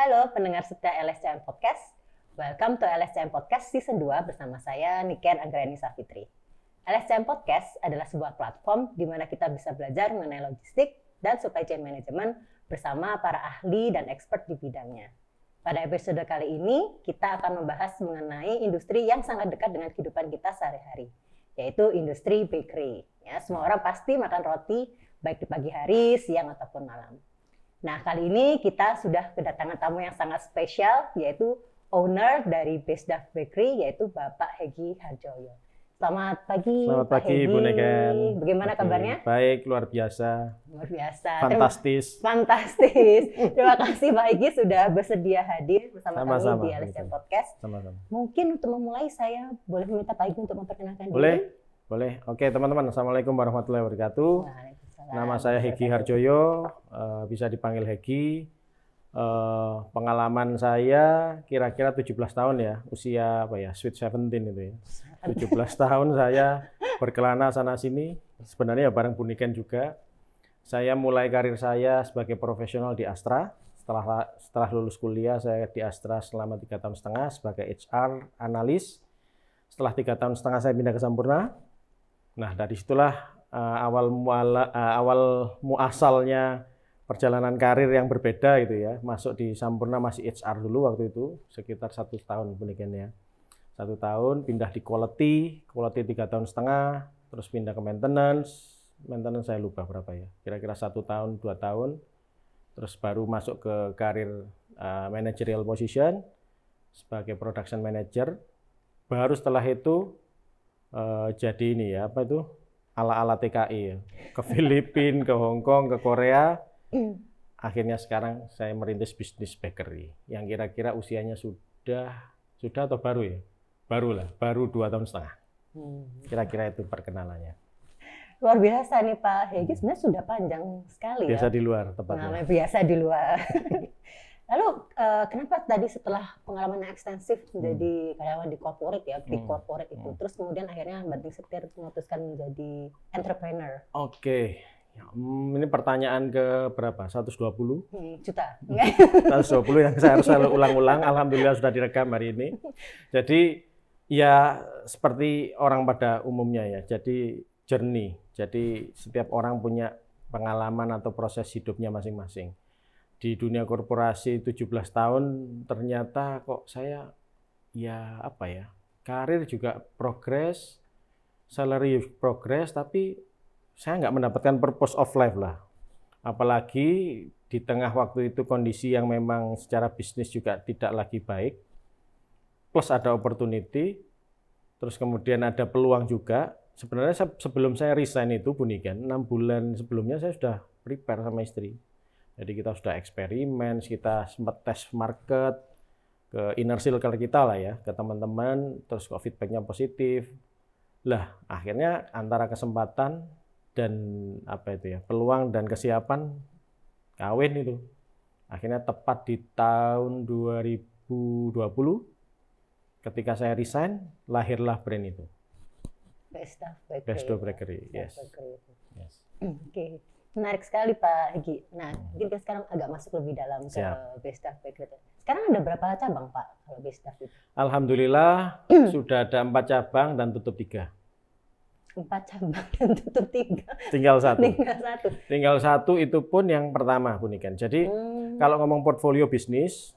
Halo pendengar setia LSCM Podcast. Welcome to LSCM Podcast Season 2 bersama saya Niken Anggreni Safitri. LSCM Podcast adalah sebuah platform di mana kita bisa belajar mengenai logistik dan supply chain management bersama para ahli dan expert di bidangnya. Pada episode kali ini, kita akan membahas mengenai industri yang sangat dekat dengan kehidupan kita sehari-hari, yaitu industri bakery. Ya, semua orang pasti makan roti, baik di pagi hari, siang, ataupun malam. Nah, kali ini kita sudah kedatangan tamu yang sangat spesial, yaitu owner dari Besdaf Bakery, yaitu Bapak Hegi Harjoyo. Selamat pagi, Selamat Pak pagi, Hegi. Bu Neken. Bagaimana kabarnya? Baik, luar biasa. Luar biasa. Fantastis. Terima, fantastis. Terima kasih Pak Hegi sudah bersedia hadir bersama Sama-sama, kami di LSM. Podcast. Sama-sama. Mungkin untuk memulai saya boleh meminta Pak Hegi untuk memperkenalkan Boleh? diri. Boleh. Oke, teman-teman. Assalamualaikum warahmatullahi wabarakatuh. Waalaikumsalam. Nama saya Hegi Harjoyo, eh, bisa dipanggil Hegi. Eh, pengalaman saya kira-kira 17 tahun ya, usia apa ya, sweet 17 itu ya. 17 tahun saya berkelana sana sini, sebenarnya ya bareng Buniken juga. Saya mulai karir saya sebagai profesional di Astra. Setelah setelah lulus kuliah saya di Astra selama tiga tahun setengah sebagai HR analis. Setelah tiga tahun setengah saya pindah ke Sampurna. Nah dari situlah eh, awal muala, eh, awal muasalnya perjalanan karir yang berbeda gitu ya. Masuk di Sampurna masih HR dulu waktu itu sekitar satu tahun Buniken ya satu tahun pindah di quality quality tiga tahun setengah terus pindah ke maintenance. Maintenance saya lupa berapa ya kira-kira satu tahun dua tahun. Terus baru masuk ke karir uh, managerial position sebagai production manager. Baru setelah itu uh, jadi ini ya apa itu ala-ala TKI ya ke Filipina ke Hong Kong ke Korea. Akhirnya sekarang saya merintis bisnis bakery yang kira-kira usianya sudah sudah atau baru ya? Baru lah baru dua tahun setengah. Hmm. kira-kira itu perkenalannya. Luar biasa nih Pak. Hegi, sebenarnya sudah panjang sekali biasa ya. di luar tepatnya. Biasa di luar. Lalu eh, kenapa tadi setelah pengalaman yang ekstensif menjadi karyawan di corporate ya, big Hmm. corporate itu, Hmm. terus kemudian akhirnya banting setir memutuskan menjadi entrepreneur? Oke Ya, hmm, ini pertanyaan ke berapa? 120 Hmm, juta. 120 yang saya harus ulang-ulang. Alhamdulillah sudah direkam hari ini. Jadi ya seperti orang pada umumnya ya jadi journey. Jadi setiap orang punya pengalaman atau proses hidupnya masing-masing di dunia korporasi 17 tahun ternyata kok saya ya apa ya karir juga progres salary progress tapi saya nggak mendapatkan purpose of life lah. Apalagi di tengah waktu itu kondisi yang memang secara bisnis juga tidak lagi baik plus ada opportunity terus kemudian ada peluang juga. Sebenarnya se- sebelum saya resign itu Buniken enam bulan sebelumnya saya sudah prepare sama istri jadi kita sudah eksperimen kita sempat tes market ke inner circle kita lah ya ke teman-teman terus kok feedbacknya positif. Lah akhirnya antara kesempatan dan apa itu ya peluang dan kesiapan kawin itu. Akhirnya tepat di tahun 2020 ketika saya resign lahirlah brand itu. Best of Bakery. Best yes of Bakery yes. Oke, menarik sekali Pak Hegi. Nah, mungkin kita sekarang agak masuk lebih dalam ke Siap. Best of Bakery. Sekarang ada berapa cabang Pak kalau Best of itu? alhamdulillah sudah ada empat cabang dan tutup tiga Empat cabang dan tutup tiga, tinggal satu tinggal satu. tinggal satu itu pun yang pertama Bunikan jadi Hmm. kalau ngomong portfolio bisnis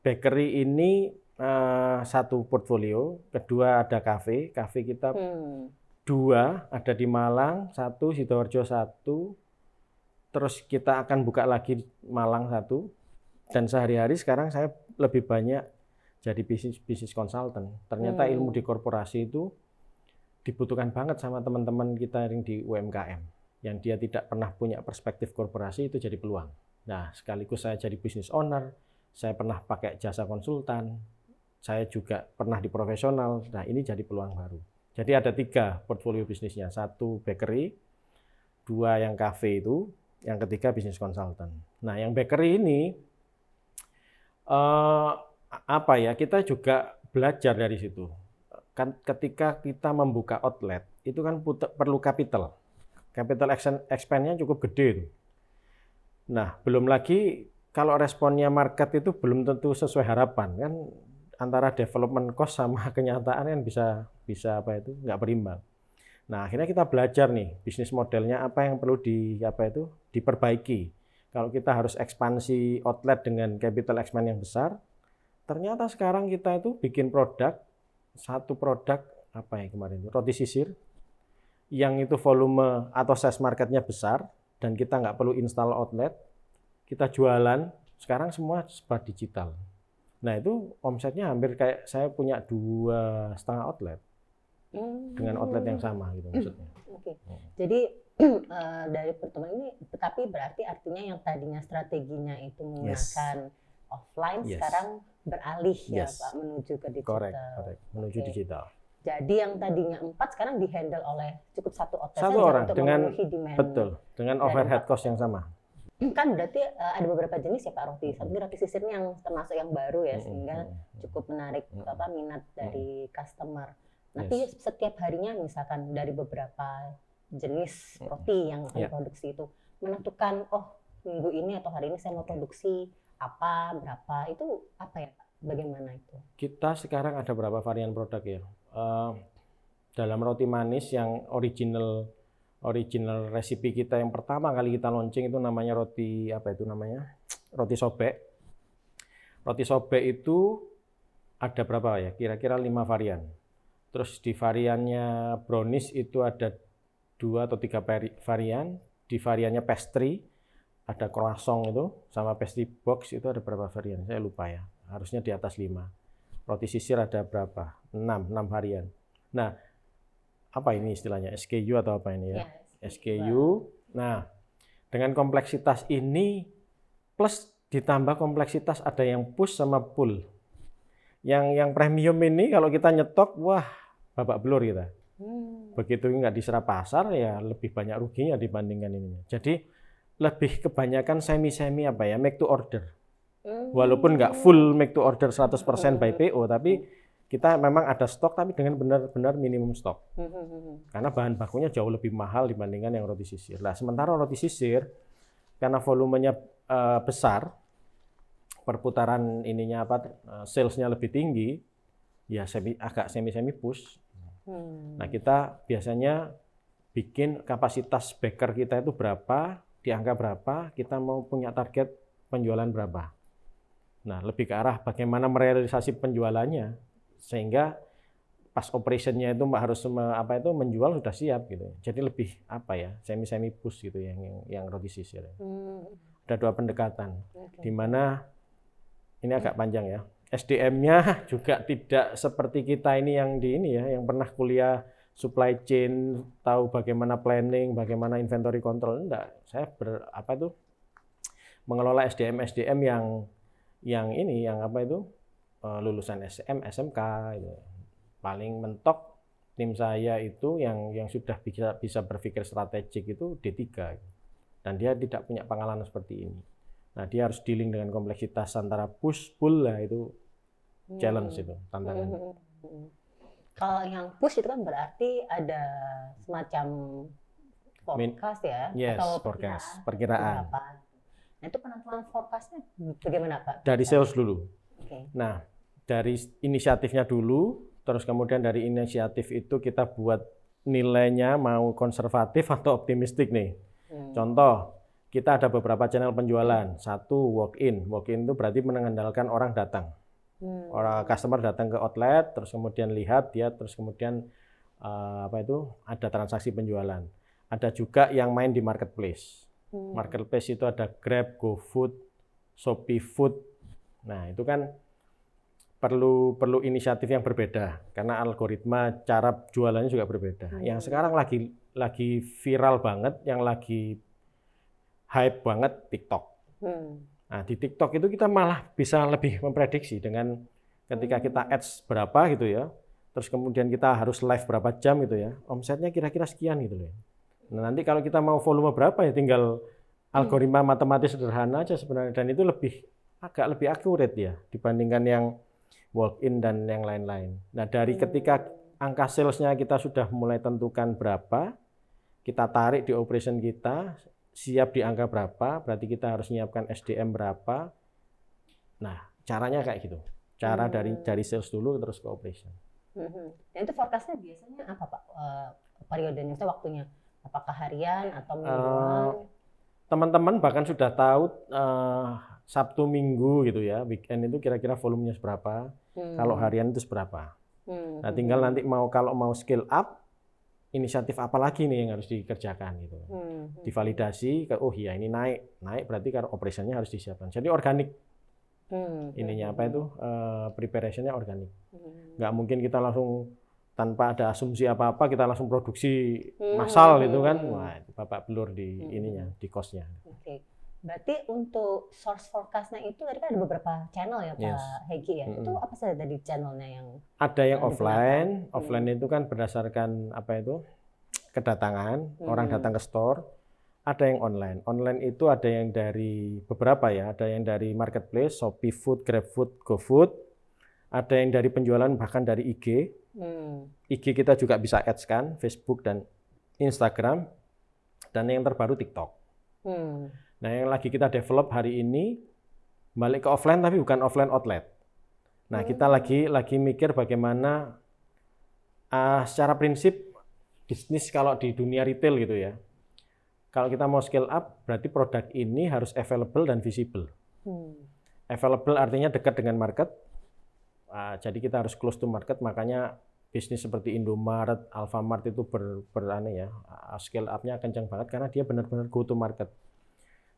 bakery ini eh, satu portfolio kedua ada cafe cafe kita Hmm. dua ada di Malang satu sidoarjo satu terus kita akan buka lagi Malang satu. Dan sehari-hari sekarang saya lebih banyak jadi bisnis bisnis konsultan. Ternyata Hmm. ilmu di korporasi itu dibutuhkan banget sama teman-teman kita yang di UMKM yang dia tidak pernah punya perspektif korporasi itu jadi peluang. Nah sekaligus saya jadi bisnis owner saya pernah pakai jasa konsultan saya juga pernah di profesional. Nah ini jadi peluang baru. Jadi ada tiga portfolio bisnisnya, satu bakery, dua yang cafe itu, yang ketiga bisnis konsultan. Nah, yang bakery ini eh, apa ya? Kita juga belajar dari situ. Kan ketika kita membuka outlet itu kan perlu capital. Capital expen- expand-nya cukup gede. Nah, belum lagi kalau responnya market itu belum tentu sesuai harapan kan antara development cost sama kenyataan kan bisa bisa apa itu nggak berimbang. Nah akhirnya kita belajar nih bisnis modelnya apa yang perlu di apa itu diperbaiki. Kalau kita harus ekspansi outlet dengan capital expand yang besar, ternyata sekarang kita itu bikin produk satu produk apa ya kemarin itu roti sisir yang itu volume atau size marketnya besar dan kita nggak perlu install outlet, kita jualan sekarang semua serba digital. Nah itu omsetnya hampir kayak saya punya dua setengah outlet hmm. dengan outlet yang sama gitu maksudnya. Oke. Okay. Hmm. Jadi uh, dari pertemuan ini, tapi berarti artinya yang tadinya strateginya itu menggunakan yes. offline yes. sekarang beralih ya, yes. ya Pak menuju ke digital. Correct, correct. menuju okay. digital. Jadi yang tadinya empat sekarang dihandle oleh cukup satu outlet satu orang untuk dengan demand betul dengan overhead cost yang sama. Kan berarti uh, ada beberapa jenis ya Pak roti. Tapi roti sisir ini yang termasuk yang baru ya sehingga cukup menarik apa minat dari customer. Nanti yes. setiap harinya misalkan dari beberapa jenis roti yang akan yeah. produksi itu menentukan oh minggu ini atau hari ini saya mau produksi apa berapa itu apa ya Pak? Bagaimana itu? Kita sekarang ada berapa varian produk ya? Uh, dalam roti manis yang original original resipi kita yang pertama kali kita launching itu namanya roti apa itu namanya? Roti sobek. Roti sobek itu ada berapa ya? Kira-kira lima varian. Terus di variannya brownies itu ada dua atau tiga varian. Di variannya pastry ada croissant itu sama pastry box itu ada berapa varian? Saya lupa ya. Harusnya di atas lima. Roti sisir ada berapa? 6, 6 harian. Nah, apa ini istilahnya? SKU atau apa ini ya? ya SKU. Nah, dengan kompleksitas ini plus ditambah kompleksitas ada yang push sama pull. Yang yang premium ini kalau kita nyetok, wah babak belur kita. Hmm. Begitu nggak diserap pasar ya lebih banyak ruginya dibandingkan ini. Jadi lebih kebanyakan semi-semi apa ya, make to order walaupun nggak full make to order 100% by PO tapi kita memang ada stok tapi dengan benar-benar minimum stok. Karena bahan bakunya jauh lebih mahal dibandingkan yang roti sisir. Nah, sementara roti sisir karena volumenya uh, besar, perputaran ininya apa uh, salesnya lebih tinggi, ya semi, agak semi-semi push. Hmm. Nah, kita biasanya bikin kapasitas baker kita itu berapa, di angka berapa, kita mau punya target penjualan berapa. Nah, lebih ke arah bagaimana merealisasi penjualannya sehingga pas operationnya itu harus apa itu menjual sudah siap gitu. Jadi lebih apa ya semi semi push gitu yang yang, yang roti sisir. Hmm. Ada dua pendekatan, okay. di mana ini agak panjang ya. SDM-nya juga tidak seperti kita ini yang di ini ya, yang pernah kuliah supply chain, tahu bagaimana planning, bagaimana inventory control. Enggak, saya ber, apa itu mengelola SDM SDM yang yang ini yang apa itu eh, lulusan SM, SMK itu. Paling mentok tim saya itu yang yang sudah bisa bisa berpikir strategik itu D3 dan dia tidak punya pengalaman seperti ini. Nah, dia harus dealing dengan kompleksitas antara push pull lah itu challenge hmm. itu tantangan. Hmm. Kalau yang push itu kan berarti ada semacam forecast ya yes, atau forecast, perkiraan. perkiraan. Nah, itu penentuan forecastnya bagaimana Pak? Dari sales dulu. Okay. Nah, dari inisiatifnya dulu, terus kemudian dari inisiatif itu kita buat nilainya mau konservatif atau optimistik nih. Hmm. Contoh, kita ada beberapa channel penjualan. Satu walk-in. Walk-in itu berarti mengandalkan orang datang. Hmm. Orang customer datang ke outlet, terus kemudian lihat dia, terus kemudian uh, apa itu ada transaksi penjualan. Ada juga yang main di marketplace. Hmm. Marketplace itu ada Grab, GoFood, Shopee Food. Nah, itu kan perlu perlu inisiatif yang berbeda karena algoritma cara jualannya juga berbeda. Hmm. Yang sekarang lagi lagi viral banget, yang lagi hype banget TikTok. Hmm. Nah, di TikTok itu kita malah bisa lebih memprediksi dengan ketika kita hmm. ads berapa gitu ya. Terus kemudian kita harus live berapa jam gitu ya. Omsetnya kira-kira sekian gitu loh. Nah, nanti kalau kita mau volume berapa ya tinggal algoritma hmm. matematis sederhana aja sebenarnya dan itu lebih agak lebih akurat ya dibandingkan yang walk in dan yang lain-lain. Nah, dari hmm. ketika angka salesnya kita sudah mulai tentukan berapa, kita tarik di operation kita siap di angka berapa, berarti kita harus menyiapkan SDM berapa. Nah, caranya kayak gitu. Cara dari Hmm. dari sales dulu terus ke operation. Mhm. Dan itu forecastnya biasanya apa Pak? Eh, periodenya, waktunya? Apakah harian atau mingguan? Teman-teman bahkan sudah tahu eh, Sabtu Minggu gitu ya, weekend itu kira-kira volumenya seberapa, Hmm. kalau harian itu seberapa. Hmm. Nah, tinggal nanti mau kalau mau scale up, inisiatif apa lagi nih yang harus dikerjakan gitu. Hmm. Divalidasi ke oh iya ini naik, naik berarti kalau operationnya harus disiapkan. Jadi organik Hmm. ininya apa itu eh, preparationnya organik. Hmm. Nggak mungkin kita langsung tanpa ada asumsi apa-apa kita langsung produksi Hmm. massal gitu kan. Hmm. Wah, itu bapak belur di Hmm. ininya, di cost-nya. Oke. Berarti untuk source forecastnya itu tadi kan ada beberapa channel ya Pak Yes. Hegi ya. Mm-mm. Itu apa saja tadi channelnya yang Ada yang offline, digunakan. offline itu kan berdasarkan apa itu kedatangan, orang Hmm. datang ke store. Ada yang online. Online itu ada yang dari beberapa ya, ada yang dari marketplace, Shopee Food, GrabFood, GoFood. Ada yang dari penjualan bahkan dari IG. hmm. IG kita juga bisa ads kan, Facebook dan Instagram. Dan yang terbaru TikTok. Hmm. Nah, yang lagi kita develop hari ini balik ke offline tapi bukan offline outlet. Nah, kita Hmm. lagi lagi mikir bagaimana ah, secara prinsip bisnis kalau di dunia retail gitu ya. Kalau kita mau scale up, berarti produk ini harus available dan visible. Hmm. Available artinya dekat dengan market. Ah, jadi kita harus close to market, makanya bisnis seperti Indomaret, Alfamart itu ber, ya, ah, scale up-nya kencang banget karena dia benar-benar go to market.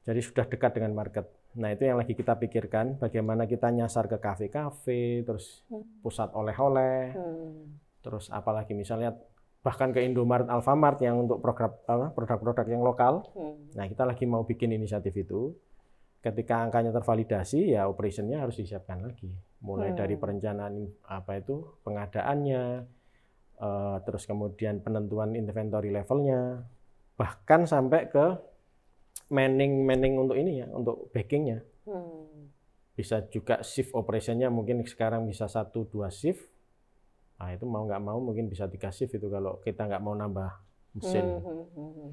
Jadi sudah dekat dengan market. Nah itu yang lagi kita pikirkan, bagaimana kita nyasar ke kafe-kafe, terus Hmm. pusat oleh-oleh, Hmm. terus apalagi misalnya bahkan ke Indomaret, Alfamart yang untuk program produk-produk yang lokal. Hmm. Nah kita lagi mau bikin inisiatif itu. Ketika angkanya tervalidasi, ya operationnya harus disiapkan lagi. Mulai Hmm. dari perencanaan apa itu pengadaannya, eh, terus kemudian penentuan inventory levelnya, bahkan sampai ke manning manning untuk ini ya, untuk backingnya. Hmm. Bisa juga shift operationnya mungkin sekarang bisa satu dua shift. Nah itu mau nggak mau mungkin bisa tiga shift itu kalau kita nggak mau nambah mesin. Hmm, hmm, hmm, hmm.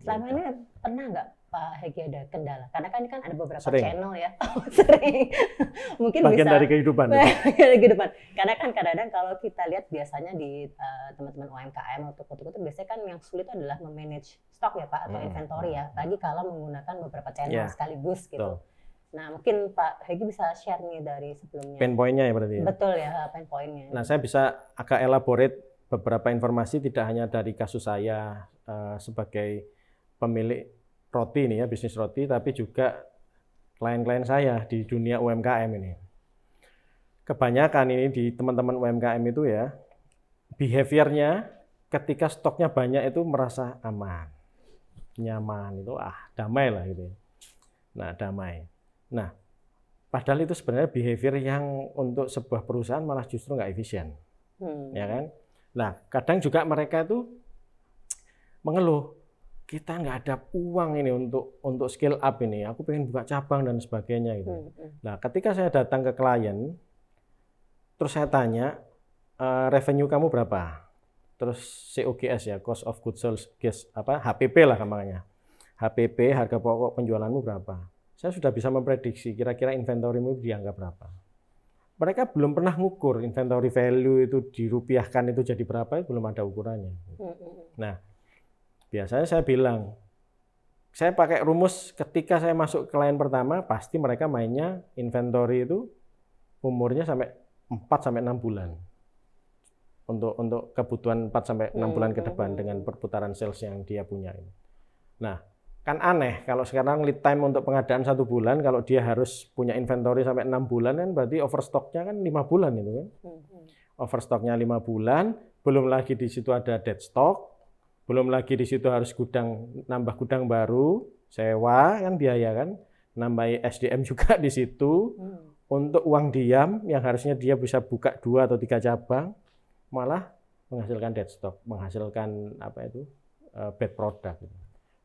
Selama Gitu. ini pernah nggak Pak Hegi ada kendala? Karena kan ini kan ada beberapa Sering. channel ya. Oh, sering. Mungkin Bagian bisa dari kehidupan. itu. Bagian kehidupan. Karena kan kadang-kadang kalau kita lihat biasanya di eh, teman-teman UMKM atau toko-toko itu biasanya kan yang sulit adalah memanage stok ya Pak atau Hmm. inventory ya. Lagi kalau menggunakan beberapa channel Ya. sekaligus gitu. Betul. Nah mungkin Pak Hegi bisa share nih dari sebelumnya. Pain point-nya ya berarti ya. Betul ya pain point-nya. Nah, saya bisa agak elaborate beberapa informasi tidak hanya dari kasus saya eh, sebagai pemilik roti ini ya, bisnis roti, tapi juga klien-klien saya di dunia UMKM ini. Kebanyakan ini di teman-teman UMKM itu ya, behaviornya ketika stoknya banyak itu merasa aman, nyaman itu ah damai lah gitu. ya. Nah damai. Nah padahal itu sebenarnya behavior yang untuk sebuah perusahaan malah justru nggak efisien Hmm. ya kan? Nah, kadang juga mereka itu mengeluh, kita nggak ada uang ini untuk untuk scale up ini. Aku pengen buka cabang dan sebagainya gitu. Hmm, hmm. Nah, ketika saya datang ke klien, terus saya tanya, "Eh, revenue kamu berapa? Terus COGS ya, cost of goods sold, guys, apa HPP lah namanya. HPP harga pokok penjualanmu berapa? Saya sudah bisa memprediksi kira-kira inventorymu dianggap berapa. Mereka belum pernah ngukur inventory value itu dirupiahkan itu jadi berapa, belum ada ukurannya. Hmm, hmm. Nah, biasanya saya bilang, saya pakai rumus ketika saya masuk klien pertama, pasti mereka mainnya inventory itu umurnya sampai 4 sampai 6 bulan. Untuk untuk kebutuhan 4 sampai 6 bulan ke depan Hmm. dengan perputaran sales yang dia punya ini. Nah, kan aneh kalau sekarang lead time untuk pengadaan satu bulan, kalau dia harus punya inventory sampai 6 bulan kan berarti overstocknya kan lima bulan itu kan Hmm, hmm. overstocknya lima bulan, belum lagi di situ ada dead stock, belum lagi di situ harus gudang nambah gudang baru, sewa kan biaya kan, nambah SDM juga di situ Hmm. untuk uang diam yang harusnya dia bisa buka dua atau tiga cabang, malah menghasilkan dead stock, menghasilkan apa itu eh, bad product.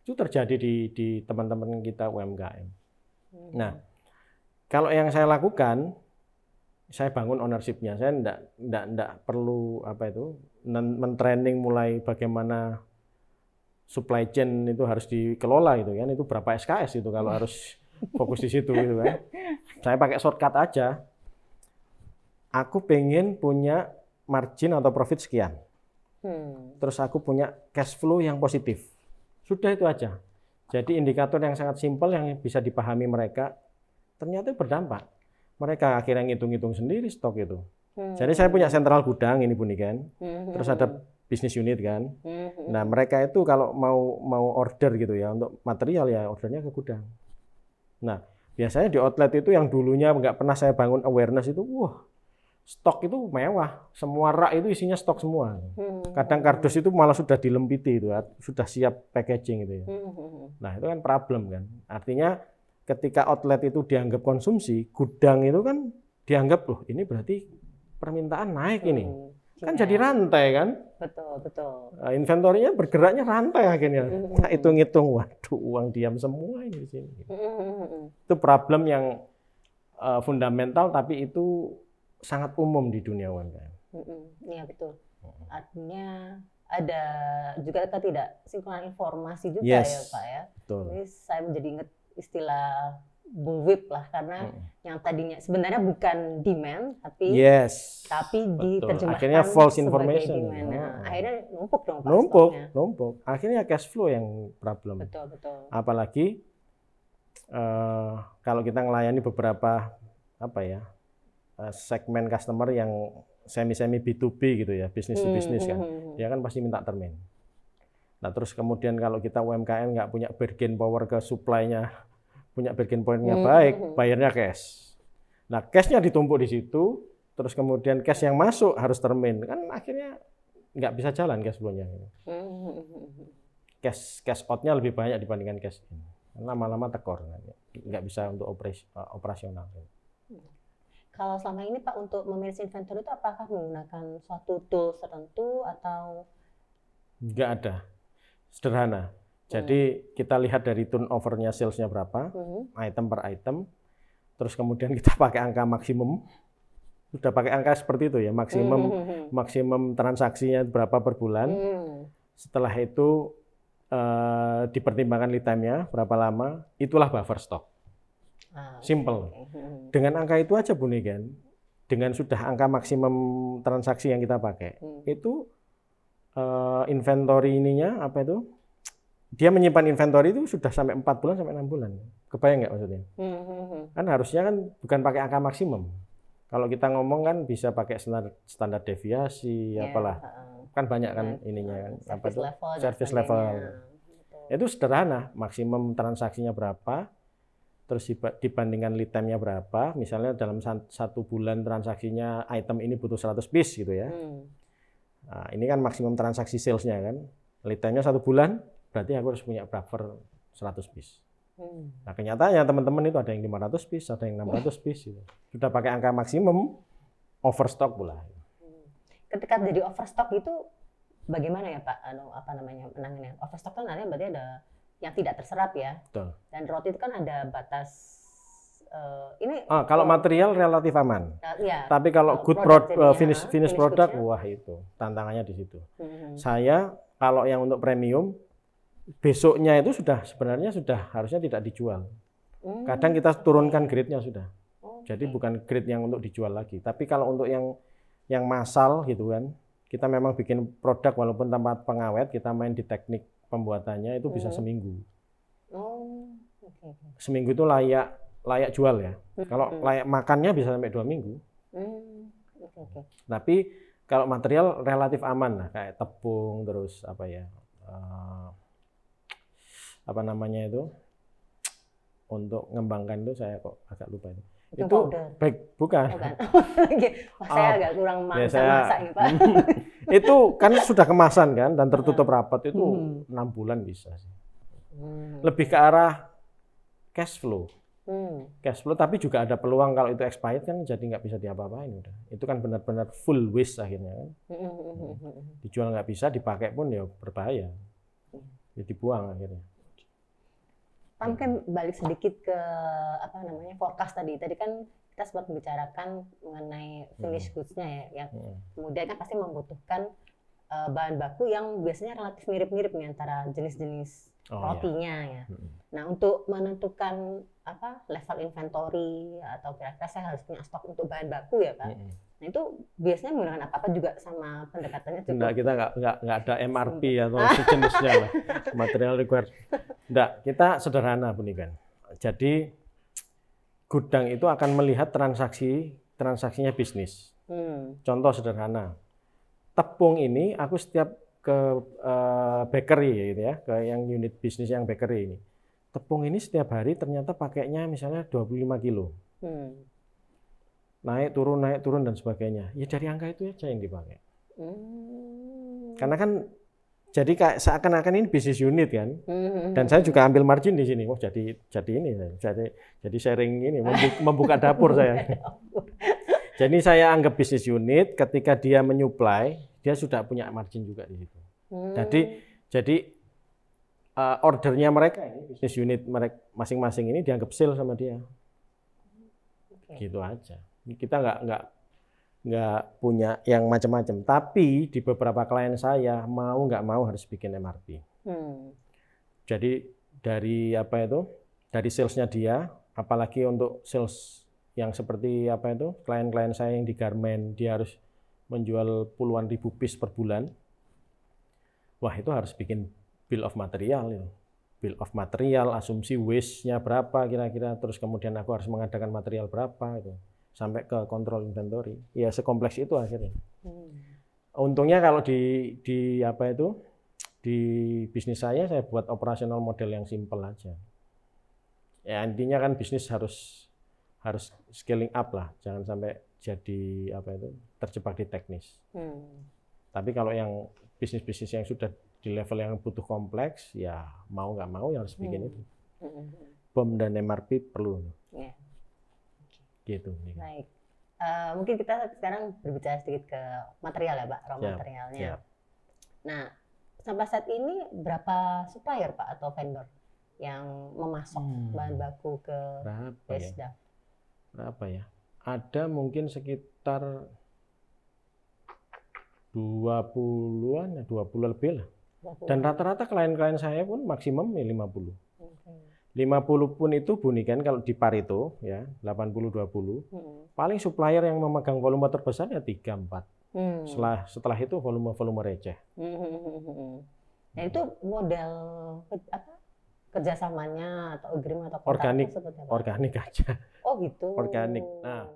Itu terjadi di di teman-teman kita UMKM. Hmm. Nah, kalau yang saya lakukan, saya bangun ownership-nya. Saya enggak, enggak, enggak perlu apa itu, men- men-training mulai bagaimana supply chain itu harus dikelola gitu kan. Itu berapa SKS itu kalau harus fokus di situ gitu kan. Saya pakai shortcut aja. Aku pengen punya margin atau profit sekian. Hmm. Terus aku punya cash flow yang positif. Sudah itu aja. Jadi indikator yang sangat simpel yang bisa dipahami mereka ternyata berdampak. Mereka akhirnya ngitung-ngitung sendiri stok itu. Hmm. Jadi saya punya sentral gudang ini pun kan. Hmm. Terus ada bisnis unit kan. Hmm. Nah mereka itu kalau mau mau order gitu ya untuk material ya ordernya ke gudang. Nah biasanya di outlet itu yang dulunya nggak pernah saya bangun awareness itu, wah stok itu mewah. Semua rak itu isinya stok semua. Kadang kardus itu malah sudah dilempiti itu, sudah siap packaging itu ya. Nah itu kan problem kan. Artinya ketika outlet itu dianggap konsumsi, gudang itu kan dianggap loh ini berarti permintaan naik ini. Kan jadi rantai kan? Betul, betul. Nah, inventorinya bergeraknya rantai akhirnya. Nah, hitung-hitung, waduh uang diam semua ini di sini. Itu problem yang uh, fundamental tapi itu sangat umum di dunia UMKM. Iya betul. Artinya ada juga tidak sinkronan informasi juga yes, ya Pak ya. Betul. Ini saya menjadi ingat istilah bullwhip lah karena hmm. yang tadinya sebenarnya bukan demand tapi yes tapi diterjemahkan akhirnya false information demand. Nah, hmm. akhirnya numpuk dong Pak numpuk stoknya. numpuk akhirnya cash flow yang problem betul betul apalagi uh, kalau kita melayani beberapa apa ya uh, segmen customer yang semi semi B2B gitu ya bisnis to bisnis kan hmm, hmm, dia kan pasti minta termin nah terus kemudian kalau kita UMKM nggak punya bargain power ke supply-nya punya bargain pointnya hmm. baik, bayarnya cash. Nah, cashnya ditumpuk di situ, terus kemudian cash yang masuk harus termin, kan akhirnya nggak bisa jalan cash flow-nya. Hmm. Cash cash out-nya lebih banyak dibandingkan cash in. Lama-lama tekor, nggak bisa untuk operasi, uh, operasional. Kalau selama ini Pak untuk memanage inventory itu apakah menggunakan suatu tool tertentu atau? Nggak ada, sederhana jadi hmm. kita lihat dari turnovernya salesnya berapa, hmm. item per item, terus kemudian kita pakai angka maksimum, sudah pakai angka seperti itu ya, maksimum hmm. maksimum transaksinya berapa per bulan. Hmm. Setelah itu uh, dipertimbangkan lead time-nya berapa lama, itulah buffer stock. Ah, Simple. Dengan angka itu aja Bu kan, dengan sudah angka maksimum transaksi yang kita pakai, hmm. itu uh, inventory ininya apa itu? Dia menyimpan inventory itu sudah sampai empat bulan sampai enam bulan. Kebayang nggak maksudnya? Hmm, hmm, hmm. Kan harusnya kan bukan pakai angka maksimum. Kalau kita ngomong kan bisa pakai standar, standar deviasi, yeah, apalah. Uh, kan banyak kan uh, ininya kan. Apa itu? Level service level. Itu sederhana, maksimum transaksinya berapa, terus dibandingkan lead time-nya berapa. Misalnya dalam satu bulan transaksinya item ini butuh 100 piece gitu ya. Hmm. Nah, ini kan maksimum transaksi sales-nya kan. Lead time-nya satu bulan, berarti aku harus punya buffer 100 piece. Hmm. Nah kenyataannya teman-teman itu ada yang 500 piece, ada yang 600 piece. Gitu. Sudah pakai angka maksimum, overstock pula. Hmm. Ketika jadi overstock itu bagaimana ya Pak? Anu, apa namanya menangannya? Overstock kan artinya berarti ada yang tidak terserap ya. Betul. Dan roti itu kan ada batas uh, ini ah, kalau oh, material relatif aman. Uh, ya, Tapi kalau good product, pro, uh, finish finish, finish product, wah itu tantangannya di situ. Hmm. Saya kalau yang untuk premium besoknya itu sudah sebenarnya sudah harusnya tidak dijual. Hmm. Kadang kita turunkan grade-nya sudah. Jadi bukan grade yang untuk dijual lagi. Tapi kalau untuk yang yang massal gitu kan, kita memang bikin produk walaupun tanpa pengawet, kita main di teknik pembuatannya itu bisa hmm. seminggu. Oh, Seminggu itu layak layak jual ya. Hmm. Kalau layak makannya bisa sampai dua minggu. Tapi kalau material relatif aman lah, kayak tepung terus apa ya. Uh, apa namanya itu untuk mengembangkan itu saya kok agak lupa itu. Itu, itu baik bukan. bukan. Wah, saya oh, agak kurang ya, masak, saya, masak ya, Pak. itu kan sudah kemasan kan dan tertutup rapat itu hmm. enam hmm. bulan bisa sih. Hmm. Lebih ke arah cash flow. Hmm. Cash flow tapi juga ada peluang kalau itu expired kan jadi nggak bisa diapa-apain udah. Itu kan benar-benar full waste akhirnya kan. Hmm. hmm. Dijual nggak bisa, dipakai pun ya berbahaya. Ya dibuang akhirnya. Pak mungkin balik sedikit ke apa namanya forecast tadi. Tadi kan kita sempat membicarakan mengenai finish hmm. goods-nya ya, yang hmm. kemudian kan pasti membutuhkan uh, bahan baku yang biasanya relatif mirip-mirip nih antara jenis-jenis Oh, iya. rotinya ya. Mm-mm. Nah, untuk menentukan apa level inventory atau kira-kira saya harus punya stok untuk bahan baku ya, Pak. Mm-mm. Nah, itu biasanya menggunakan apa-apa juga sama pendekatannya cukup. Enggak, kita nggak nggak nggak ada MRP atau sejenisnya lah. Material required. Enggak, kita sederhana Bunikan. Jadi gudang itu akan melihat transaksi transaksinya bisnis. Hmm. Contoh sederhana. Tepung ini aku setiap ke eh, bakery gitu ya, ke yang unit bisnis yang bakery ini. Tepung ini setiap hari ternyata pakainya misalnya 25 kilo. Hmm. Naik turun naik turun dan sebagainya. Ya dari angka itu aja yang dipakai. Hmm. Karena kan jadi kayak seakan-akan ini bisnis unit kan. Hmm. Dan saya juga ambil margin di sini. Oh jadi jadi ini jadi jadi sharing ini membu- membuka dapur saya. Jadi saya anggap bisnis unit ketika dia menyuplai, dia sudah punya margin juga di situ. Hmm. Jadi jadi uh, ordernya mereka ini bisnis unit mereka masing-masing ini dianggap sale sama dia. Gitu aja. Kita nggak nggak nggak punya yang macam-macam. Tapi di beberapa klien saya mau nggak mau harus bikin MRP. Hmm. Jadi dari apa itu? Dari salesnya dia, apalagi untuk sales yang seperti apa itu? Klien-klien saya yang di garment, dia harus menjual puluhan ribu piece per bulan. Wah, itu harus bikin bill of material itu. Bill of material, asumsi waste-nya berapa kira-kira, terus kemudian aku harus mengadakan material berapa itu. Sampai ke kontrol inventory. Ya sekompleks itu akhirnya. Hmm. Untungnya kalau di di apa itu di bisnis saya saya buat operasional model yang simple aja. Ya intinya kan bisnis harus harus scaling up lah, jangan sampai jadi apa itu terjebak di teknis. Hmm. Tapi kalau yang bisnis-bisnis yang sudah di level yang butuh kompleks, ya mau nggak mau ya harus bikin Hmm. itu. Hmm. BOM dan MRP perlu. Ya. Gitu. Baik. Eh, mungkin kita sekarang berbicara sedikit ke material ya, Pak, raw Siap, materialnya. siap. Nah, sampai saat ini berapa supplier, Pak, atau vendor yang memasok Hmm. bahan baku ke Berapa ya? Berapa ya? Ada mungkin sekitar 20-an, ya 20 lebih lah. Dan rata-rata klien-klien saya pun maksimum ya 50. Oke. 50 pun itu bunikan kalau di Pareto ya, 80 20. Hmm. Paling supplier yang memegang volume terbesar ya 3 4. Hmm. Setelah setelah itu volume-volume receh. Hmm, hmm, hmm, hmm. Nah, itu model apa? kerjasamanya atau agreement atau Organik. Organik aja. Oh gitu. Organik. Nah.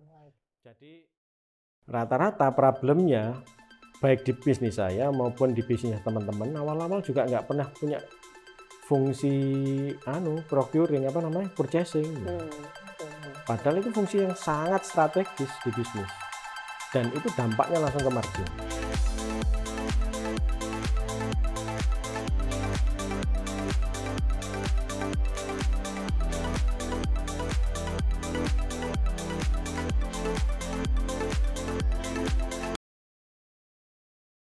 Jadi rata-rata problemnya baik di bisnis saya maupun di bisnis teman-teman awal-awal juga nggak pernah punya fungsi anu procuring apa namanya purchasing. Hmm. Hmm. Padahal itu fungsi yang sangat strategis di bisnis dan itu dampaknya langsung ke margin.